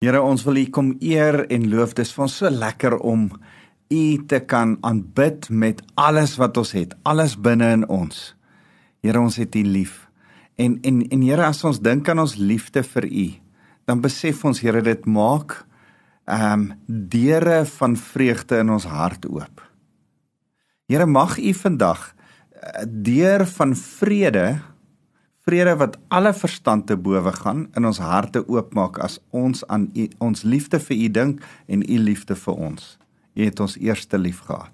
Here, ons wil U kom eer en loof. Dit is vir ons so lekker om U te kan aanbid met alles wat ons het, alles binne in ons. Here, ons het U lief. En en en Here, as ons dink aan ons liefde vir U, dan besef ons Here dit maak ehm um, deure van vreugde in ons hart oop. Here, mag U vandag eh, deur van vrede vrede wat alle verstand te bowe gaan in ons harte oopmaak as ons aan u, ons liefde vir u dink en u liefde vir ons. U het ons eerste lief gehad.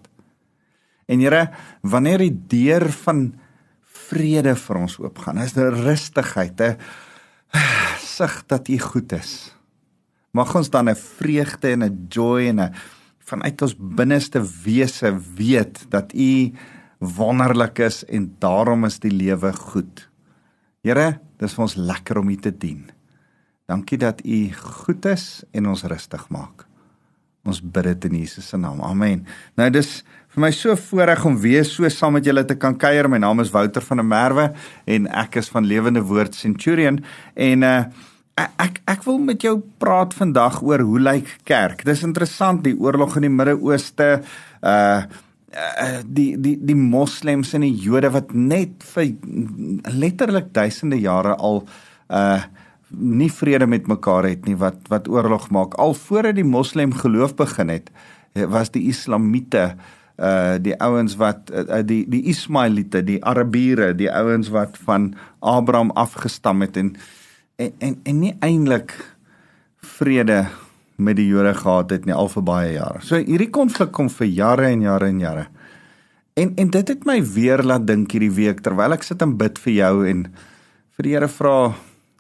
En Here, wanneer die deur van vrede vir ons oopgaan, is daar rustigheid, 'n sig dat u goed is. Mag ons dan 'n vreugde en 'n joy en 'n vanuit ons binneste wese weet dat u wonderlik is en daarom is die lewe goed. Here, dis vir ons lekker om U te dien. Dankie dat U goed is en ons rustig maak. Ons bid dit in Jesus se naam. Amen. Nou dis vir my so voorreg om weer so saam met julle te kan kuier. My naam is Wouter van der Merwe en ek is van Lewende Woord Centurion en uh ek ek wil met jou praat vandag oor hoe lyk kerk. Dis interessant die oorlog in die Midde-Ooste uh uh, die die die moslems en die Jode wat net vir letterlik duisende jare al uh nie vrede met mekaar het nie wat wat oorlog maak. Al voordat die moslem geloof begin het was die islamiete uh die ouens wat uh, die die ismaelite die arabiere die ouens wat van abraham afgestam het en en en, en nie eintlik vrede met die Jode gehad het nie al vir baie jare. So hierdie konflik kom vir jare en jare en jare. En en dit het my weer laat dink hierdie week terwyl ek sit en bid vir jou en vir die Here vra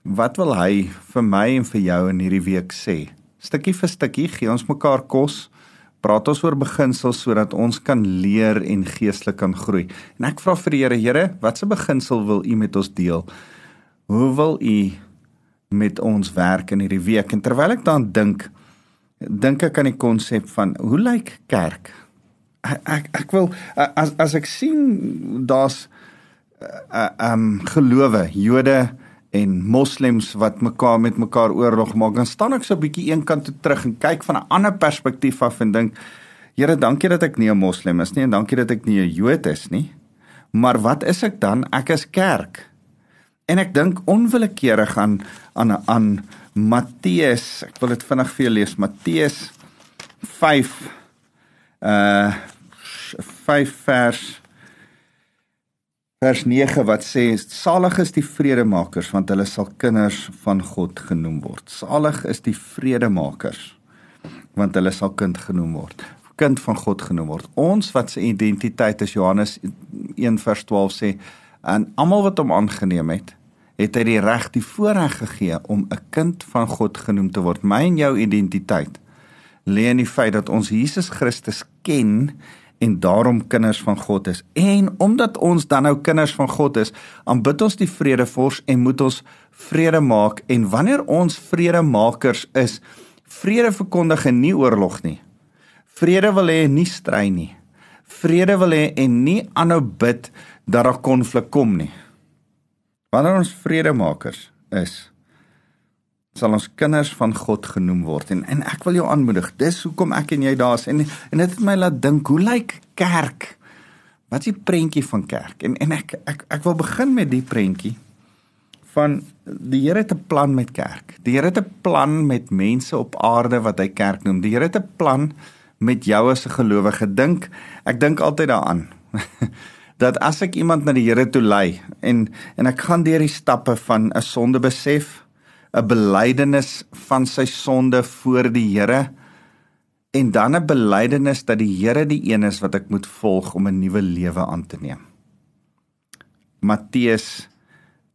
wat wil hy vir my en vir jou in hierdie week sê? Stukkie vir stukkie gee ons mekaar kos. Praat ons oor beginsels sodat ons kan leer en geestelik kan groei. En ek vra vir die Here, Here, watse beginsel wil U met ons deel? Hoe wil U met ons werk in hierdie week? En terwyl ek daaraan dink, dink ek aan die konsep van hoe lyk kerk? Ek ek, wil as as ek sien daar's uh, um gelowe, Jode en moslems wat mekaar met mekaar oorlog maak, dan staan ek so 'n bietjie eenkant toe terug en kyk van 'n ander perspektief af en dink Here, dankie dat ek nie 'n moslem is nie en dankie dat ek nie 'n Jood is nie. Maar wat is ek dan? Ek is kerk. En ek dink onwillekeurig aan aan aan Matteus, ek wil dit vinnig vir jou lees. Matteus 5 uh 5 vers vers 9 wat sê salig is die vredemakers want hulle sal kinders van God genoem word. Salig is die vredemakers want hulle sal kind genoem word. Kind van God genoem word. Ons wat se identiteit is Johannes 1 vers 12 sê en almal wat hom aangeneem het het hy die reg die voorreg gegee om 'n kind van God genoem te word. My en jou identiteit lê in die feit dat ons Jesus Christus ken en daarom kinders van God is. En omdat ons dan nou kinders van God is, aanbid ons die vredevors en moet ons vrede maak en wanneer ons vredemakers is, vrede verkondig en nie oorlog nie. Vrede wil hê nie stry nie. Vrede wil hê en nie aanhou bid dat daar konflik kom nie. Wanneer ons vredemakers is, sal ons kinders van God genoem word en en ek wil jou aanmoedig. Dis hoekom ek en jy daar is en en dit het my laat dink, hoe lyk kerk? Wat is die prentjie van kerk? En en ek ek ek wil begin met die prentjie van die Here het 'n plan met kerk. Die Here het 'n plan met mense op aarde wat hy kerk noem. Die Here het 'n plan met jou as 'n gelowige. Dink, ek dink altyd daaraan. dat as ek iemand na die Here toe lei en en ek gaan deur die stappe van 'n sondebesef, 'n belydenis van sy sonde voor die Here en dan 'n belydenis dat die Here die een is wat ek moet volg om 'n nuwe lewe aan te neem. Matteus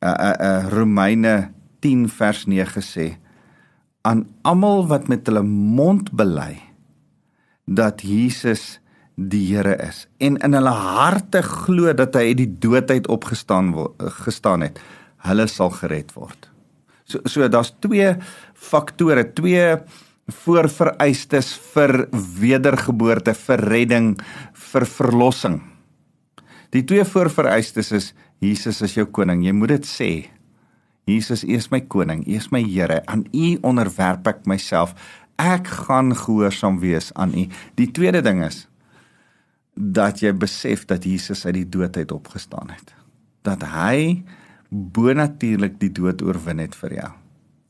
uh uh, uh Romeine 10 vers 9 sê aan almal wat met hulle mond bely dat Jesus die Here is en in hulle harte glo dat hy uit die dood uit opgestaan gestaan het, hulle sal gered word. So so daar's twee faktore, twee voorvereistes vir wedergeboorte, vir redding, vir verlossing. Die twee voorvereistes is Jesus is jou koning. Jy moet dit sê. Jesus, U is my koning, U is my Here, aan U onderwerp ek myself. Ek gaan gehoorsaam wees aan U. Die tweede ding is dat jy besef dat Jesus uit die dood uit opgestaan het. Dat hy bonatuurlik die dood oorwin het vir jou.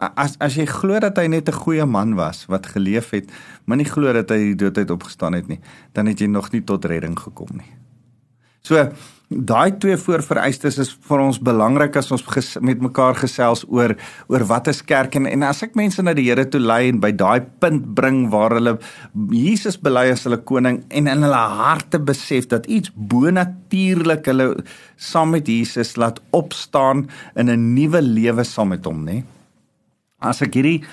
As as jy glo dat hy net 'n goeie man was wat geleef het, maar nie glo dat hy die dood uit opgestaan het nie, dan het jy nog nie tot redding gekom nie. So daai twee voorvereistes is vir ons belangrik as ons ges, met mekaar gesels oor oor wat is kerk en, en as ek mense na die Here toe lei en by daai punt bring waar hulle Jesus bely as hulle koning en in hulle harte besef dat iets bonatuurlik hulle saam met Jesus laat opstaan in 'n nuwe lewe saam met hom nê? As ek hierdie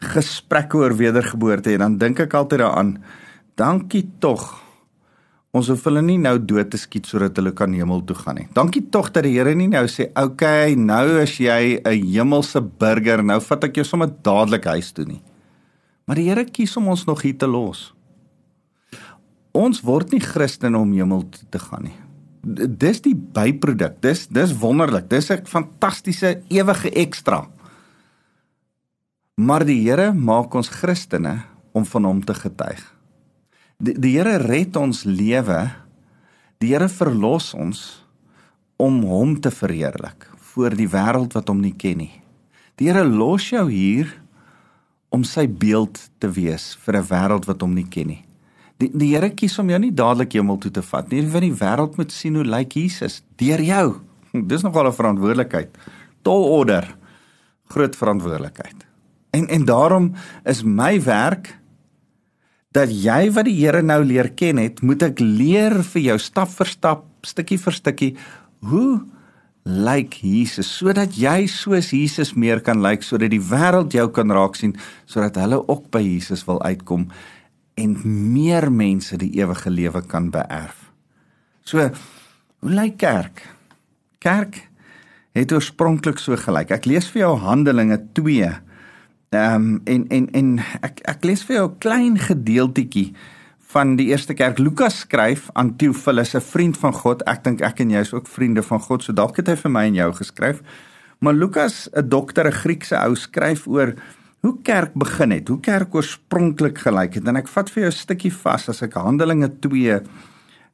gesprekke oor wedergeboorte en dan dink ek altyd daaraan. Dankie tog Ons hoef hulle nie nou dood te skiet sodat hulle kan hemel toe gaan nie. Dankie tog dat die Here nie nou sê, "Oké, okay, nou is jy 'n hemelse burger, nou vat ek jou sommer dadelik huis toe nie." Maar die Here kies om ons nog hier te los. Ons word nie Christene om hemel toe te gaan nie. Dis die byproduk. Dis dis wonderlik. Dis 'n fantastiese ewige ekstra. Maar die Here maak ons Christene om van hom te getuig. Die, die Here red ons lewe. Die Here verlos ons om hom te verheerlik voor die wêreld wat hom nie ken nie. Die Here los jou hier om sy beeld te wees vir 'n wêreld wat hom nie ken nie. Die die Here kies om jou nie dadelik hemel toe te vat nie, want die wêreld moet sien hoe lyk Jesus deur jou. Dis nogal 'n verantwoordelikheid. Tol order. Groot verantwoordelikheid. En en daarom is my werk dat jy wat die Here nou leer ken het, moet ek leer vir jou stap vir stap, stukkie vir stukkie, hoe lyk Jesus sodat jy soos Jesus meer kan lyk sodat die wêreld jou kan raak sien sodat hulle ook by Jesus wil uitkom en meer mense die ewige lewe kan beerf. So, hoe lyk kerk? Kerk het oorspronklik so gelyk. Ek lees vir jou Handelinge Ehm um, en en en ek ek lees vir jou 'n klein gedeeltjie van die eerste kerk. Lukas skryf aan Theophilus, 'n vriend van God. Ek dink ek en jy is ook vriende van God, so dalk het hy vir my en jou geskryf. Maar Lukas, 'n dokter, 'n Griekse ou, skryf oor hoe kerk begin het, hoe kerk oorspronklik gelyk het. En ek vat vir jou 'n stukkie vas as ek Handelinge 2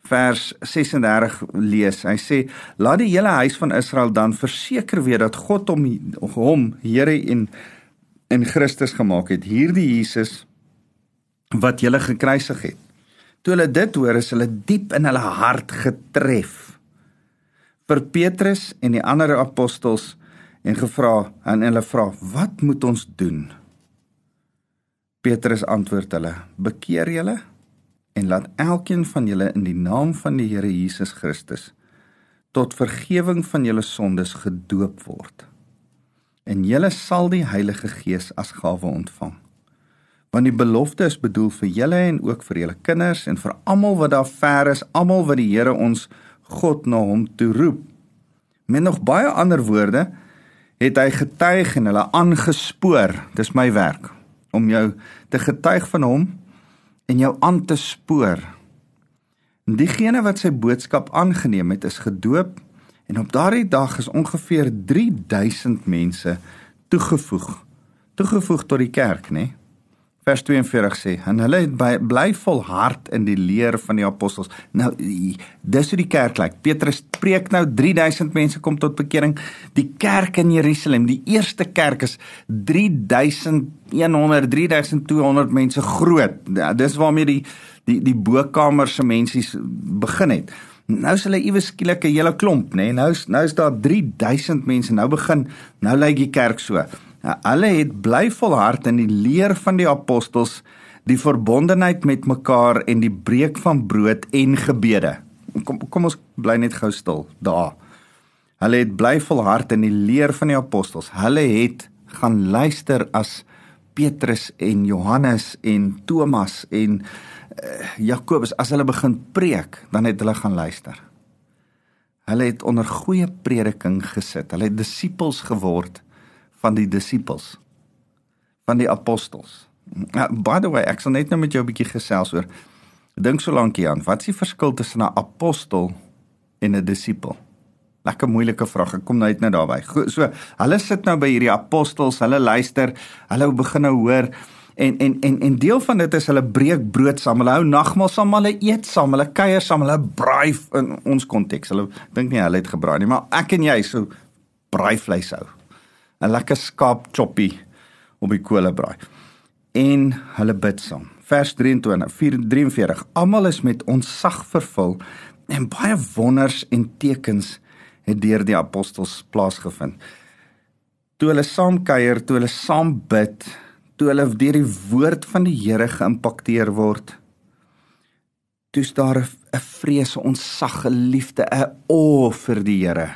vers 36 lees. Hy sê: "Laat die hele huis van Israel dan verseker weet dat God hom hom Here en in Christus gemaak het. Hierdie Jesus wat julle gekruisig het. Toe hulle dit hoor, is hulle diep in hulle hart getref. Vir Petrus en die ander apostels en gevra en hulle vra: "Wat moet ons doen?" Petrus antwoord hulle: "Bekeer julle en laat elkeen van julle in die naam van die Here Jesus Christus tot vergifnis van julle sondes gedoop word." En julle sal die Heilige Gees as gawe ontvang. Want die belofte is bedoel vir julle en ook vir julle kinders en vir almal wat daar ver is, almal wat die Here ons God na hom toe roep. Met nog baie ander woorde het hy getuig en hulle aangespoor. Dis my werk om jou te getuig van hom en jou aan te spoor. En diegene wat sy boodskap aangeneem het, is gedoop En op daardie dag is ongeveer 3000 mense toegevoeg. Toegevoeg tot die kerk, nê? Vers 42 sê: "En hulle het by, bly volhard in die leer van die apostels." Nou dis hoe die kerk lyk. Petrus preek nou 3000 mense kom tot bekering. Die kerk in Jerusalem, die eerste kerk is 3100 3200 mense groot. Dis waarmee die die die bokamer se mense begin het. Nou is hulle iewes skielik 'n hele klomp, nê? Nee? Nou is nou is daar 3000 mense. Nou begin nou lyk die kerk so. Nou, hulle het bly volhard in die leer van die apostels, die verbondenheid met mekaar en die breek van brood en gebede. Kom kom ons bly net gou stil daar. Hulle het bly volhard in die leer van die apostels. Hulle het gaan luister as Petrus en Johannes en Thomas en Jakobus as hulle begin preek, dan het hulle gaan luister. Hulle het onder goeie prediking gesit. Hulle het disippels geword van die disippels van die apostels. Uh, by the way, ek sal net nou met jou 'n bietjie gesels oor dink so lank hier aan. Wat is die verskil tussen 'n apostel en 'n disipel? Lekker moeilike vraag. Ek kom nou net nou daarby. So, hulle sit nou by hierdie apostels, hulle luister, hulle begin nou hoor en en en en deel van dit is hulle breek brood saam, hulle hou nagmaal saam, hulle eet saam, hulle kuier saam, hulle braai in ons konteks. Hulle dink nie hulle het gebraai nie, maar ek en jy so braai vleis hou. 'n Lekker skaap choppie op die kolebraai. En hulle bid saam. Vers 23, 43. Almal is met ontzag vervul en baie wonders en tekens het deur die apostels plaasgevind. Toe hulle saam kuier, toe hulle saam bid, toe hulle deur die woord van die Here geïmpakteer word, toe's daar 'n vrees, 'n ontsag, 'n liefde, 'n o vir die Here.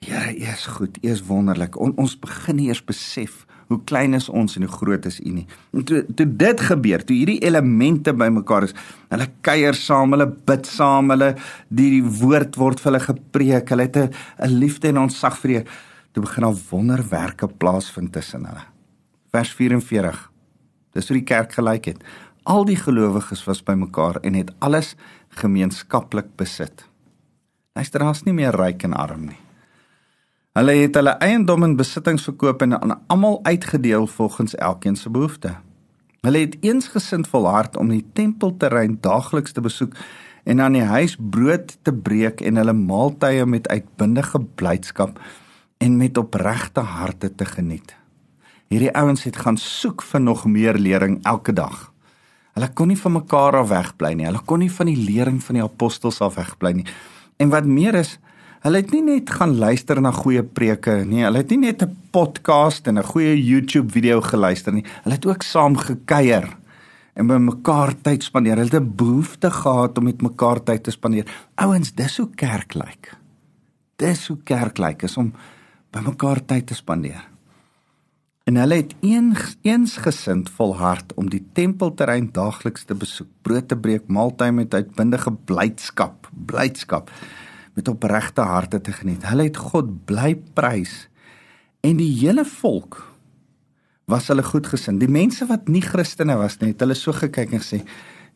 Here, U is goed, U is wonderlik. On, ons begin eers besef hoe klein is ons en hoe groot is U nie. Toe toe dit gebeur, toe hierdie elemente bymekaar is, hulle kuier saam, hulle bid saam, hulle die, die woord word vir hulle gepreek, hulle het 'n liefde en ontsag vir U. Toe begin daar wonderwerke plaasvind tussen hulle vers 44. Dis hoe die kerk gelyk het. Al die gelowiges was bymekaar en het alles gemeenskaplik besit. Luister, daar's nie meer ryk en arm nie. Hulle het hulle eiendom en besittings verkoop en aan almal uitgedeel volgens elkeen se behoefte. Hulle het eensgesind volhard om die tempelterrein daagliks te besoek en aan die huis brood te breek en hulle maaltye met uitbundige blydskap en met opregte harte te geniet hierdie ouens het gaan soek vir nog meer lering elke dag. Hulle kon nie van mekaar af wegbly nie. Hulle kon nie van die lering van die apostels af wegbly nie. En wat meer is, hulle het nie net gaan luister na goeie preke nie. Hulle het nie net 'n podcast en 'n goeie YouTube video geluister nie. Hulle het ook saam gekuier en by mekaar tyd spandeer. Hulle het 'n behoefte gehad om met mekaar tyd te spandeer. Ouens, dis hoe kerk lyk. Dis hoe kerk lyk is om by mekaar tyd te spandeer. En hulle het eens eensgesind volhard om die tempelterrein daagliks te besoek, brood te breek, maaltye met uitbundige blydskap, blydskap met opregte harte te geniet. Hulle het God bly prys en die hele volk was hulle goedgesind. Die mense wat nie Christene was nie, het hulle so gekyk en gesê: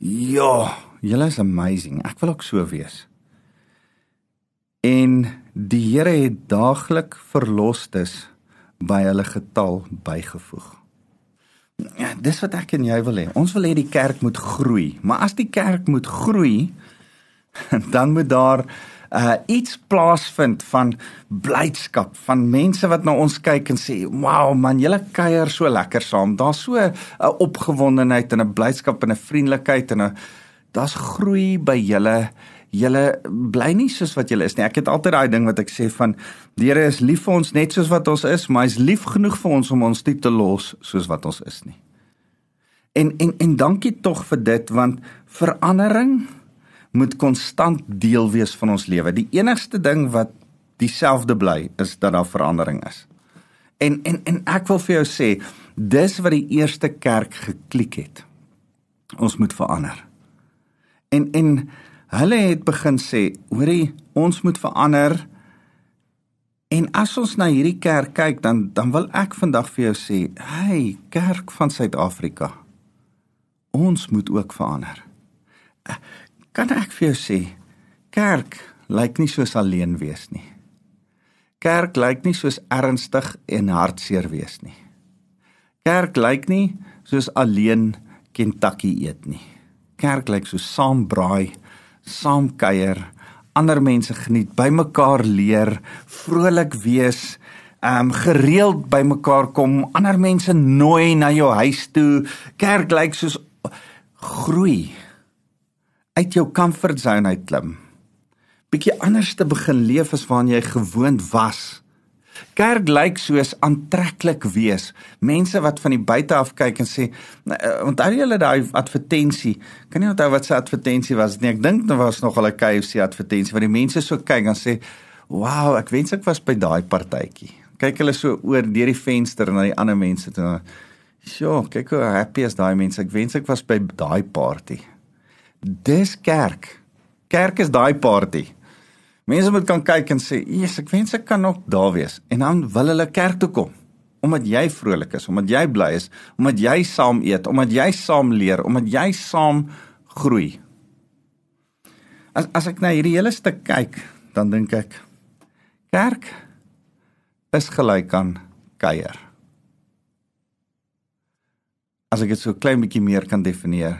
"Ja, julle is amazing. Ek wil ook so wees." En die Here het daagliks verlostes by hulle getal bygevoeg. Ja, dis wat ek en jy wil hê. Ons wil hê die kerk moet groei, maar as die kerk moet groei, dan moet daar uh iets plaasvind van blydskap van mense wat na ons kyk en sê, "Wow man, julle kuier so lekker saam. Daar's so 'n uh, opgewondenheid en 'n blydskap en 'n vriendelikheid en 'n daar's groei by julle julle bly nie soos wat julle is nie. Ek het altyd daai ding wat ek sê van die Here is lief vir ons net soos wat ons is, maar hy's lief genoeg vir ons om ons nie te los soos wat ons is nie. En en en dankie tog vir dit want verandering moet konstant deel wees van ons lewe. Die enigste ding wat dieselfde bly is dat daar verandering is. En en en ek wil vir jou sê, dis wat die eerste kerk geklik het. Ons moet verander. En en Hulle het begin sê, hoorie, ons moet verander. En as ons na hierdie kerk kyk, dan dan wil ek vandag vir jou sê, hey, kerk van Suid-Afrika. Ons moet ook verander. Kan ek vir jou sê, kerk lyk nie soos alleen wees nie. Kerk lyk nie soos ernstig en hartseer wees nie. Kerk lyk nie soos alleen Kentucky eet nie. Kerk lyk so saam braai saam kuier, ander mense geniet, bymekaar leer, vrolik wees, ehm um, gereeld bymekaar kom, ander mense nooi na jou huis toe. Kerk lyk soos groei uit jou comfort zone uit klim. Bietjie anders te begin leef as waarna jy gewoond was. Kerk lyk soos aantreklik wees. Mense wat van die buite af kyk en sê, eh, "Onthou julle daai advertensie? Kan nie onthou wat se advertensie was nie. Ek dink dit was nog 'n KFC advertensie waar die mense so kyk en sê, "Wow, ek wens ek was by daai partytjie." Kyk hulle so oor deur die venster na die ander mense toe. Sjoe, kyk hoe happy is daai mense. Ek wens ek was by daai party. Dis kerk. Kerk is daai party. Mense moet kan kyk en sê, "Jesus, ek wens ek kan ook daar wees." En dan wil hulle kerk toe kom omdat jy vrolik is, omdat jy bly is, omdat jy saam eet, omdat jy saam leer, omdat jy saam groei. As as ek na hierdie hele stuk kyk, dan dink ek Kerk is gelyk aan kuier. As ek dit so klein bietjie meer kan definieer.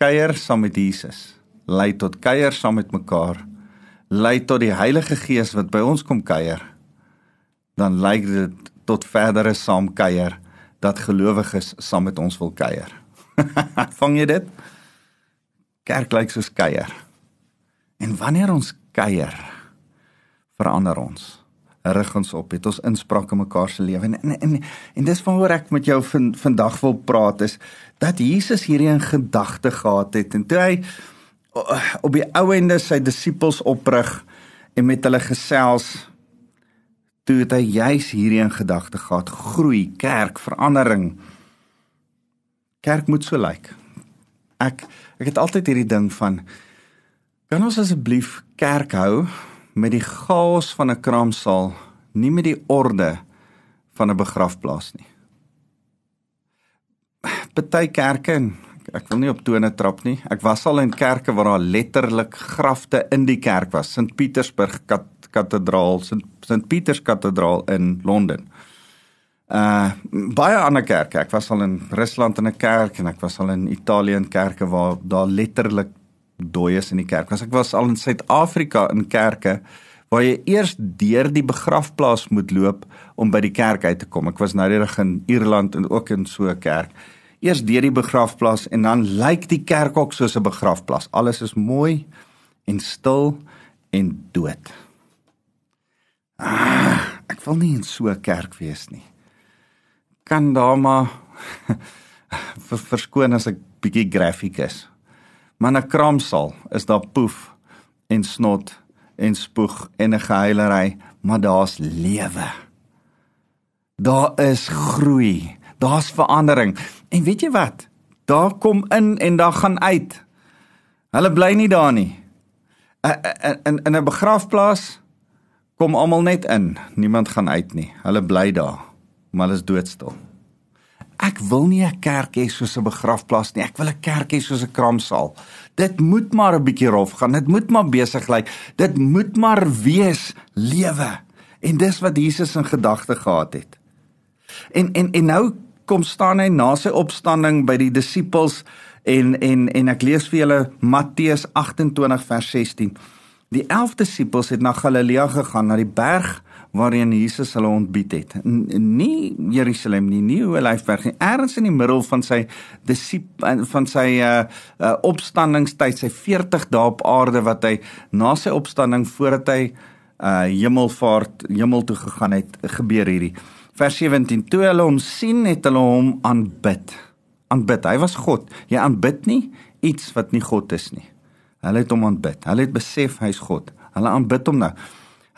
Kuier saam met Jesus lei tot kuier saam met mekaar. Lei tot die Heilige Gees wat by ons kom kuier. Dan lei dit tot verdere saam kuier dat gelowiges saam met ons wil kuier. Vang jy dit? Kerk lyk soos kuier. En wanneer ons kuier, verander ons. Rig ons op, het ons inspraak in mekaar se lewe en en en, en dis waaroor ek met jou van, vandag wil praat is dat Jesus hierdie in gedagte gehad het en toe hy op die ou ende sy disippels oprig en met hulle gesels toe het hy juis hierdie in gedagte gehad groei kerk verandering kerk moet so lyk ek ek het altyd hierdie ding van kan ons asseblief kerk hou met die chaos van 'n kraamsaal, nie met die orde van 'n begrafplaas nie. Party kerke en ek wil nie op tone trap nie. Ek was al in kerke waar daar letterlik grafte in die kerk was, St Petersburg kat, Kathedraal, St Peters Kathedraal in Londen. Uh baie ander kerke. Ek was al in Rusland in 'n kerk en ek was al in Italië in kerke waar daar letterlik dooies in die kerk. As ek was al in Suid-Afrika in kerke waar jy eers deur die begrafplaas moet loop om by die kerk uit te kom. Ek was nou reg in Ierland en ook in so 'n kerk. Eers deur die begrafplaas en dan lyk die kerk ook soos 'n begrafplaas. Alles is mooi en stil en dood. Ah, ek wil nie in so 'n kerk wees nie. Kan daar maar verskoon as ek bietjie grafiek is. Maar 'n kraamsaal is daar poef en snot en spoeg en 'n geheilery, maar daar's lewe. Daar is groei, daar's verandering. En weet jy wat? Daar kom in en daar gaan uit. Hulle bly nie daar nie. In in 'n begrafplaas kom almal net in, niemand gaan uit nie. Hulle bly daar, maar hulle is doodstil. Ek wil nie 'n kerk hê soos 'n begrafplaas nie. Ek wil 'n kerk hê soos 'n kraamsaal. Dit moet maar 'n bietjie rof gaan. Dit moet maar besig lyk. Dit moet maar wees lewe. En dis wat Jesus in gedagte gehad het. En en en nou kom staan hy na sy opstanding by die disippels en en en ek lees vir julle Matteus 28 vers 16. Die 11 disippels het na Galilea gegaan na die berg waarin Jesus hulle ontbied het. Nie Jerusalem nie, nie Olyfberg nie, ergens in die middel van sy disip van sy uh, uh opstandingstyd, sy 40 dae op aarde wat hy na sy opstanding voordat hy uh hemelvaart hemel toe gegaan het, gebeur hierdie. Vers 17: Toe hulle hom sien, het hulle hom aanbid. Aanbid. Hy was God. Jy aanbid nie iets wat nie God is nie. Hulle het hom aanbid. Hulle het besef hy's God. Hulle aanbid hom nou.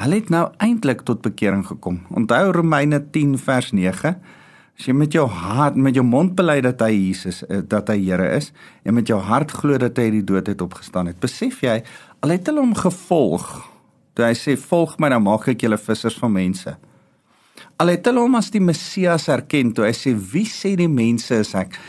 Hulle het nou eintlik tot bekering gekom. Onthou Romeine 10 vers 9. As jy met jou hart met jou mond bely dat hy Jesus eh, dat hy Here is en met jou hart glo dat hy uit die dood het opgestaan het, besef jy al het hulle hom gevolg. Toe hy sê volg my dan maak ek julle vissers van mense. Al het hulle hom as die Messias erken, toe. Hy sê wie sê die mense is ek?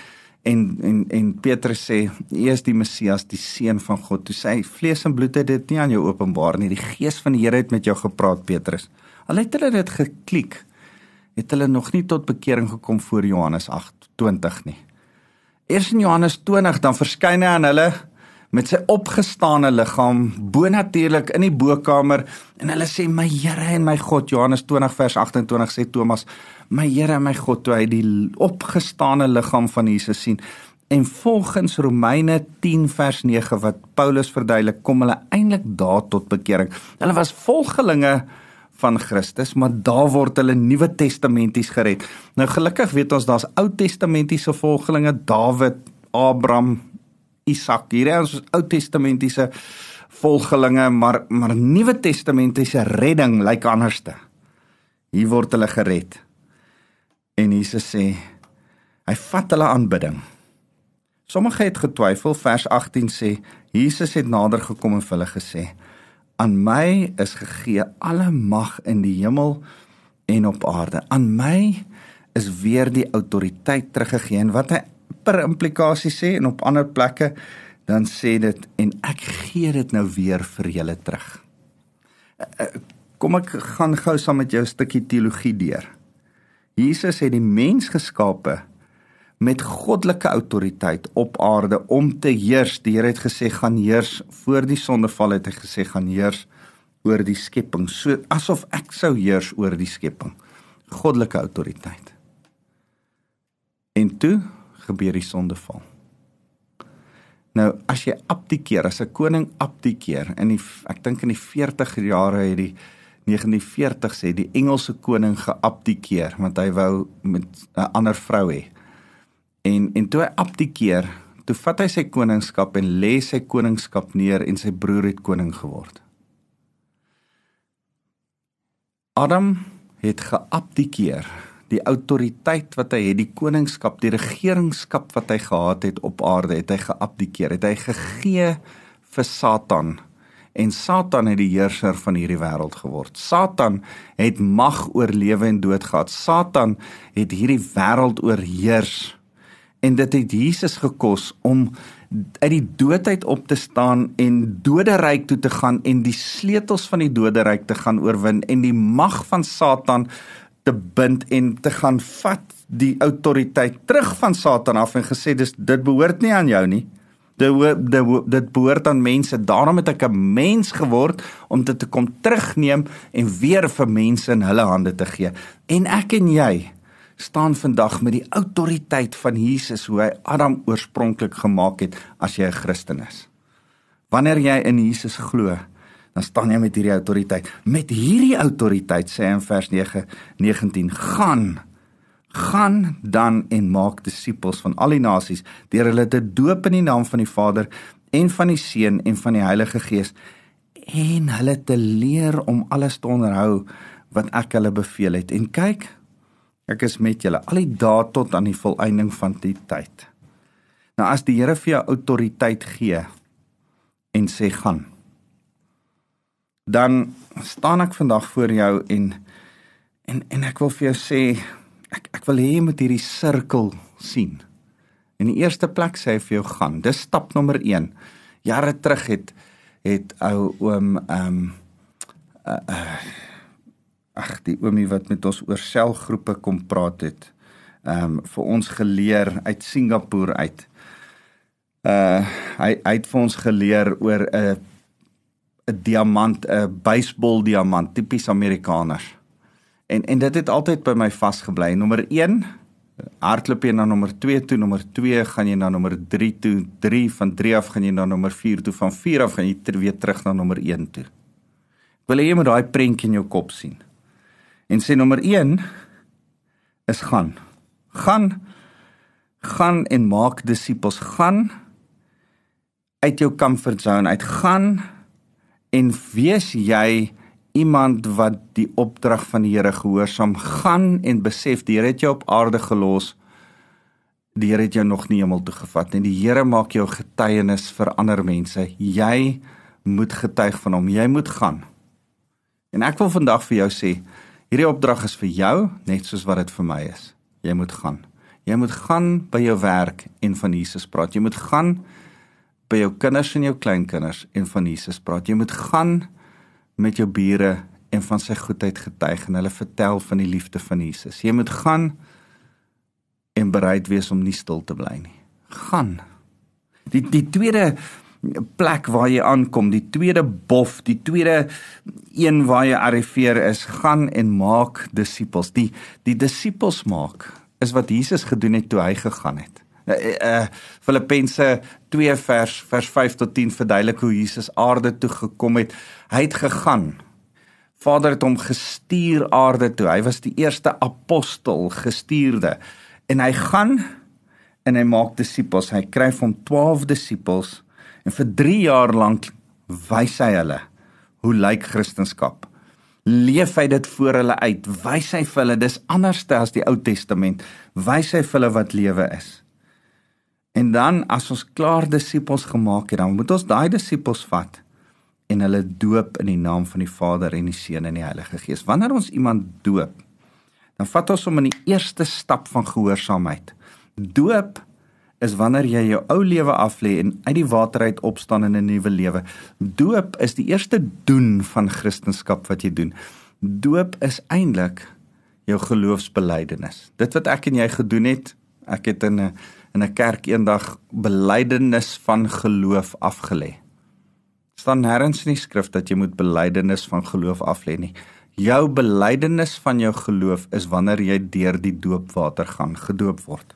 en en en Petrus sê hy is die Messias die seun van God. Toe sê hy vlees en bloed het dit nie aan jou openbaar nie. Die gees van die Here het met jou gepraat Petrus. Al het hulle dit geklik het hulle nog nie tot bekering gekom voor Johannes 8:20 nie. Eers in Johannes 20 dan verskyn hy aan hulle met sy opgestane liggaam bonatuurlik in die bokkamer en hulle sê my Here en my God Johannes 20 vers 28 sê Thomas my Here en my God toe hy die opgestane liggaam van Jesus sien. En volgens Romeine 10 vers 9 wat Paulus verduidelik kom hulle eintlik daar tot bekering. Hulle was volgelinge van Christus maar daar word hulle Nuwe Testamenties gered. Nou gelukkig weet ons daar's Ou Testamentiese volgelinge Dawid Abraham Isak. Hierdie is ons Ou Testamentiese volgelinge, maar maar Nuwe Testamentiese redding lyk anderste. Hier word hulle gered. En Jesus sê hy vat hulle aanbidding. Sommige het getwyfel, vers 18 sê Jesus het nader gekom en vir hulle gesê: "Aan my is gegee alle mag in die hemel en op aarde. Aan my is weer die autoriteit teruggegee en wat hy per implikasie sê en op ander plekke dan sê dit en ek gee dit nou weer vir julle terug. Eh, eh, Kom ek gaan gou saam met jou 'n stukkie teologie deur. Jesus het die mens geskape met goddelike autoriteit op aarde om te heers. Die Here het gesê gaan heers voor die sondeval het hy gesê gaan heers oor die skepping, so asof ek sou heers oor die skepping. Goddelike autoriteit. En toe gebeur die sondeval. Nou as jy abdikeer, as 'n koning abdikeer in die ek dink in die 40 jare het die 1940 sê die Engelse koning geabdikeer want hy wou met 'n ander vrou hê. En en toe hy abdikeer, toe vat hy sy koningskap en lê sy koningskap neer en sy broer het koning geword. Adam het geabdikeer. Die autoriteit wat hy het, die koningskap, die regeringskap wat hy gehad het op aarde, het hy geabdikeer. Het hy gegee vir Satan en Satan het die heerser van hierdie wêreld geword. Satan het mag oor lewe en dood gehad. Satan het hierdie wêreld oorheers. En dit het Jesus gekos om uit die doodheid op te staan en doderyk toe te gaan en die sleutels van die doderyk te gaan oorwin en die mag van Satan te bind en te gaan vat die autoriteit terug van Satan af en gesê dis dit behoort nie aan jou nie dit dit behoort aan mense. Daarom het ek 'n mens geword om dit te kom terugneem en weer vir mense in hulle hande te gee. En ek en jy staan vandag met die autoriteit van Jesus hoe hy Adam oorspronklik gemaak het as jy 'n Christen is. Wanneer jy in Jesus glo, dan staan jy met hierdie autoriteit. Met hierdie autoriteit sê hy in vers 9 19 gaan gaan dan en maak disippels van al die nasies deur hulle te doop in die naam van die Vader en van die Seun en van die Heilige Gees en hulle te leer om alles te onderhou wat ek hulle beveel het en kyk ek is met julle al die dae tot aan die volëinding van die tyd nou as die Here vir jou autoriteit gee en sê gaan dan staan ek vandag voor jou en en en ek wil vir jou sê ek ek wil hê jy moet hierdie sirkel sien. In die eerste plek sê hy vir jou gaan. Dis stap nommer 1. Jare terug het het ou oom ehm um, uh, uh, ag die oomie wat met ons oor selgroepe kom praat het. Ehm um, vir ons geleer uit Singapore uit. Uh hy hy het vir ons geleer oor 'n 'n diamant, 'n baseball diamant, tipies Amerikaners. En en dit het altyd by my vasgebly. Nommer 1 hardloop jy na nommer 2 toe, nommer 2 gaan jy na nommer 3 toe, 3 van 3 af gaan jy na nommer 4 toe, van 4 af gaan jy ter weer terug na nommer 1 toe. Ek wil hê jy moet daai prentjie in jou kop sien. En sê nommer 1 is gaan. Gaan gaan en maak disippels gaan uit jou comfort zone uit gaan en wees jy iemand wat die opdrag van die Here gehoorsaam gaan en besef die Here het jou op aarde gelos. Die Here het jou nog nie hemel toe gevat nie. Die Here maak jou getuienis vir ander mense. Jy moet getuig van hom. Jy moet gaan. En ek wil vandag vir jou sê, hierdie opdrag is vir jou net soos wat dit vir my is. Jy moet gaan. Jy moet gaan by jou werk en van Jesus praat. Jy moet gaan by jou kinders en jou kleinkinders en van Jesus praat. Jy moet gaan met jou bure en van sy goedheid getuig en hulle vertel van die liefde van Jesus. Jy moet gaan en bereid wees om nie stil te bly nie. Gaan. Die die tweede plek waar jy aankom, die tweede bof, die tweede een waar jy arriveer is, gaan en maak disippels. Die die disippels maak is wat Jesus gedoen het toe hy gegaan het. Uh, uh Filippense 2 vers vers 5 tot 10 verduidelik hoe Jesus aarde toe gekom het. Hy het gegaan. Vader het hom gestuur aarde toe. Hy was die eerste apostel, gestuurde. En hy gaan en hy maak disippels. Hy kry van 12 disippels en vir 3 jaar lank wys hy hulle hoe lyk Christendom. Leef hy dit voor hulle uit. Wys hy vir hulle dis anders as die Ou Testament. Wys hy vir hulle wat lewe is. En dan as ons klaar disippels gemaak het, dan moet ons daai disippels vat en hulle doop in die naam van die Vader en die Seun en die Heilige Gees. Wanneer ons iemand doop, dan vat ons hom in die eerste stap van gehoorsaamheid. Doop is wanneer jy jou ou lewe aflê en uit die water uit opstaan in 'n nuwe lewe. Doop is die eerste doen van Christendom wat jy doen. Doop is eintlik jou geloofsbelijdenis. Dit wat ek en jy gedoen het, ek het in 'n in 'n kerk eendag belydenis van geloof afgelê. staan nêrens in die skrif dat jy moet belydenis van geloof aflê nie. Jou belydenis van jou geloof is wanneer jy deur die doopwater gaan gedoop word.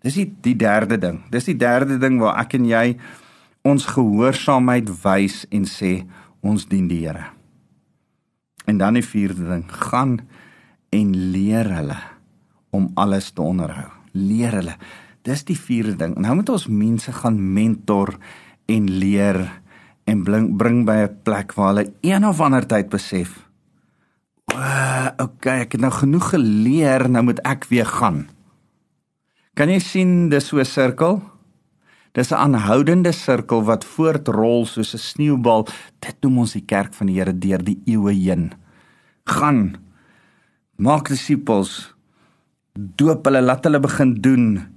Dis die, die derde ding. Dis die derde ding waar ek en jy ons gehoorsaamheid wys en sê ons dien die Here. En dan die vierde ding, gaan en leer hulle om alles te onderhou. Leer hulle. Dis die vierde ding. Nou moet ons mense gaan mentor en leer en bring bring by 'n plek waar hulle een of ander tyd besef. O, okay, ek het nou genoeg geleer, nou moet ek weer gaan. Kan jy sien dis so 'n sirkel? Dis 'n aanhoudende sirkel wat voortrol soos 'n sneeubal. Dit noem ons die kerk van die Here deur die eeue heen. Gaan maak disippels doop hulle laat hulle begin doen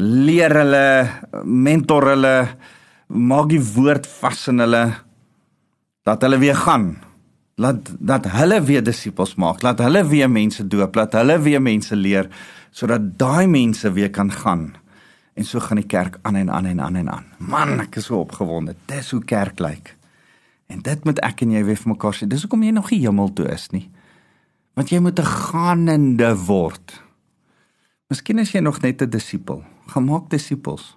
leer hulle mentor hulle maak die woord vas in hulle dat hulle weer gaan. Laat dat hulle weer disippels maak laat hulle weer mense doop laat hulle weer mense leer sodat daai mense weer kan gaan. En so gaan die kerk aan en aan en aan en aan. Man ek is so opgewonde. Dis hoe kerk lyk. En dit moet ek en jy weer vir mekaar sê. Dis hoekom jy nog nie hemel toe is nie. Want jy moet 'n gaanende word. Miskien is jy nog net 'n disipel. Gemaak disipels.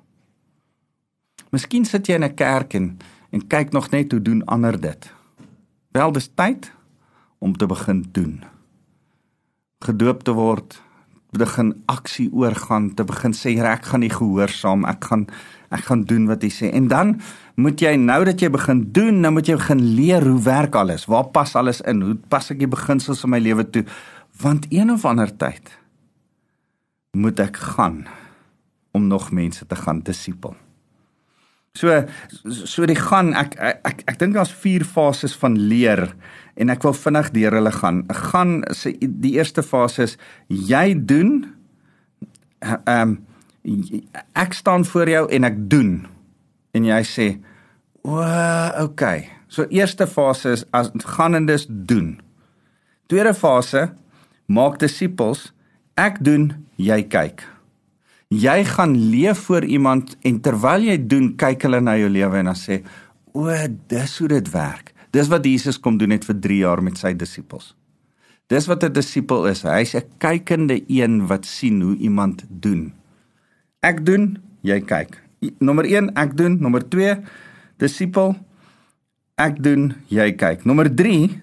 Miskien sit jy in 'n kerk en en kyk nog net hoe doen ander dit. Wel dis tyd om te begin doen. Gedoop te word, begin aksie oorgaan, te begin sê ek gaan nie gehoorsaam, ek gaan ek gaan doen wat hy sê. En dan moet jy nou dat jy begin doen, nou moet jy begin leer hoe werk alles? Waar pas alles in? Hoe pas ek die beginsels in my lewe toe? Want een of ander tyd moet ek gaan om nog mense te gaan disipel. So so die gaan ek ek ek, ek dink daar's vier fases van leer en ek wil vinnig deur hulle gaan. Gaan sê die eerste fase is jy doen ehm um, ek staan voor jou en ek doen en jy sê o, okay. So eerste fase is as gaan en dis doen. Tweede fase maak disippels. Ek doen, jy kyk. Jy gaan leef voor iemand en terwyl jy doen, kyk hulle na jou lewe en dan sê, "O, dis hoe dit werk." Dis wat Jesus kom doen het vir 3 jaar met sy disippels. Dis wat 'n disipel is. Hy's 'n kykende een wat sien hoe iemand doen. Ek doen, jy kyk. Nommer 1, ek doen. Nommer 2, disipel. Ek doen, jy kyk. Nommer 3,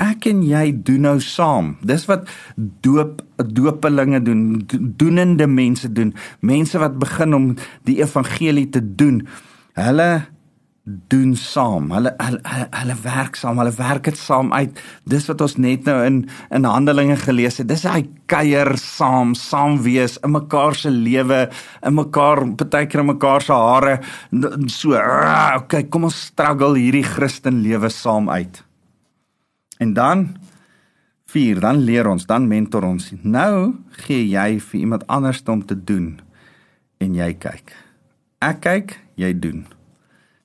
ek en jy doen nou saam. Dis wat doop doopelinge doen, doenende mense doen. Mense wat begin om die evangelie te doen. Hulle doen saam. Hulle hulle hulle werk saam. Hulle werk dit saam uit. Dis wat ons net nou in in Handelinge gelees het. Dis hy kuier saam, saam wees in mekaar se lewe, in mekaar partykeer in mekaar se hare. So, okay, kom ons struggle hierdie Christen lewe saam uit. En dan 4, dan leer ons, dan mentor ons. Nou gee jy vir iemand anders om te doen en jy kyk. Ek kyk, jy doen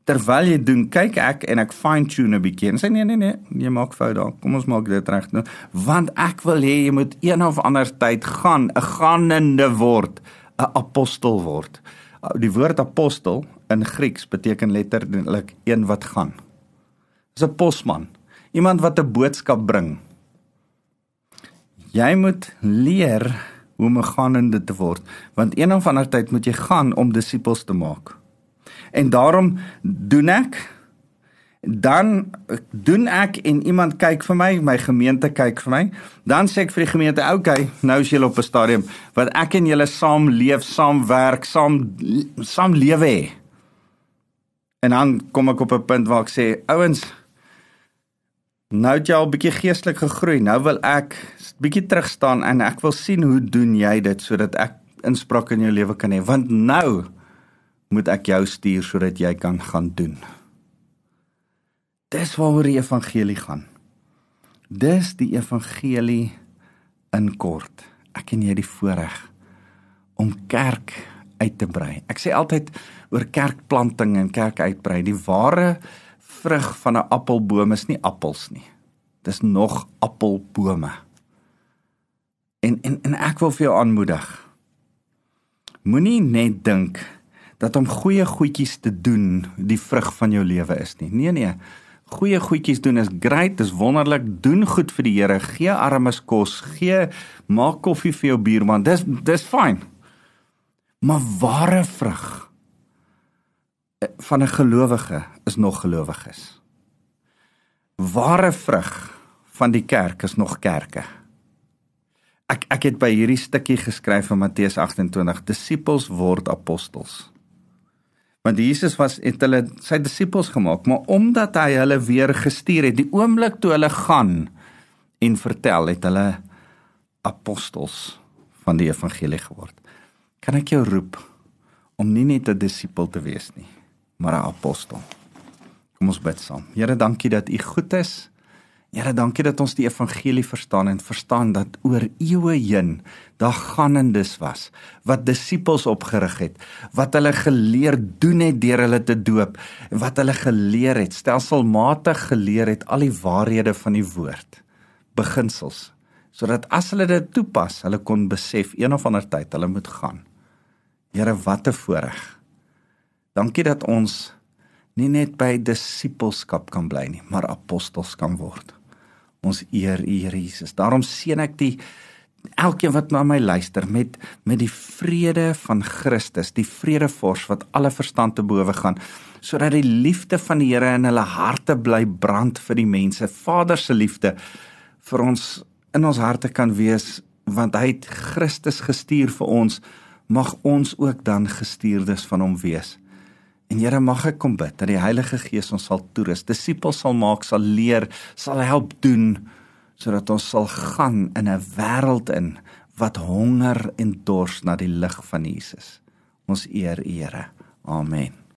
terwyl jy doen, kyk ek en ek fine tune 'n bietjie. En sê nee nee nee, jy maak fout daar. Kom ons maak dit reg nou. Want ek wil hê jy moet een of ander tyd gaan, 'n gaanende word, 'n apostel word. Die woord apostel in Grieks beteken letterlik een wat gaan. Dis 'n posman, iemand wat 'n boodskap bring. Jy moet leer hoe om 'n gaanende te word, want een of ander tyd moet jy gaan om disippels te maak en daarom doen ek dan doen ek en iemand kyk vir my, my gemeente kyk vir my, dan sê ek vir die gemeente, "Oké, okay, nou is julle op 'n stadium wat ek en julle saam leef, saam werk, saam saam lewe hê." En dan kom ek op 'n punt waar ek sê, "Ouens, nou het jy al bietjie geestelik gegroei. Nou wil ek bietjie terug staan en ek wil sien hoe doen jy dit sodat ek inspraak in jou lewe kan hê, want nou moet ek jou stuur sodat jy kan gaan doen. Dis waaroor die evangelie gaan. Dis die evangelie in kort. Ek en jy die voorreg om kerk uit te brei. Ek sê altyd oor kerkplanting en kerk uitbrei, die ware vrug van 'n appelboom is nie appels nie. Dis nog appelbome. En en en ek wil vir jou aanmoedig. Moenie net dink dat om goeie goedjies te doen die vrug van jou lewe is nie. Nee nee. Goeie goedjies doen is great, dis wonderlik. Doen goed vir die Here. Gee armes kos, gee maak koffie vir jou buurman. Dis dis fyn. Maar ware vrug van 'n gelowige is nog gelowiges. Ware vrug van die kerk is nog kerke. Ek ek het by hierdie stukkie geskryf in Matteus 28, disippels word apostels. Want Jesus was het hulle sy disippels gemaak, maar omdat hy hulle weer gestuur het, die oomblik toe hulle gaan en vertel, het hulle apostels van die evangelie geword. Kan ek jou roep om nie net 'n disipel te wees nie, maar 'n apostel. Kom ons bid saam. Here, dankie dat U goed is. Here, dankie dat ons die evangelie verstaan en verstaan dat oor eeue heen daar gaanendes was wat disippels opgerig het, wat hulle geleer doen het deur hulle te doop en wat hulle geleer het, stelselmatig geleer het al die waarhede van die woord, beginsels, sodat as hulle dit toepas, hulle kon besef een of ander tyd hulle moet gaan. Here, wat 'n voorreg. Dankie dat ons nie net by disippelskap kan bly nie, maar apostels kan word. Ons eer U Here Jesus. Daarom seën ek die elkeen wat na my luister met met die vrede van Christus, die vredevors wat alle verstand te bowe gaan, sodat die liefde van die Here in hulle harte bly brand vir die mense. Vader se liefde vir ons in ons harte kan wees want hy het Christus gestuur vir ons, mag ons ook dan gestuurdes van hom wees. En Here mag ek kom bid dat die Heilige Gees ons sal toerus, disippels sal maak, sal leer, sal help doen sodat ons sal gaan in 'n wêreld in wat honger en dors na die lig van Jesus. Ons eer U Here. Amen.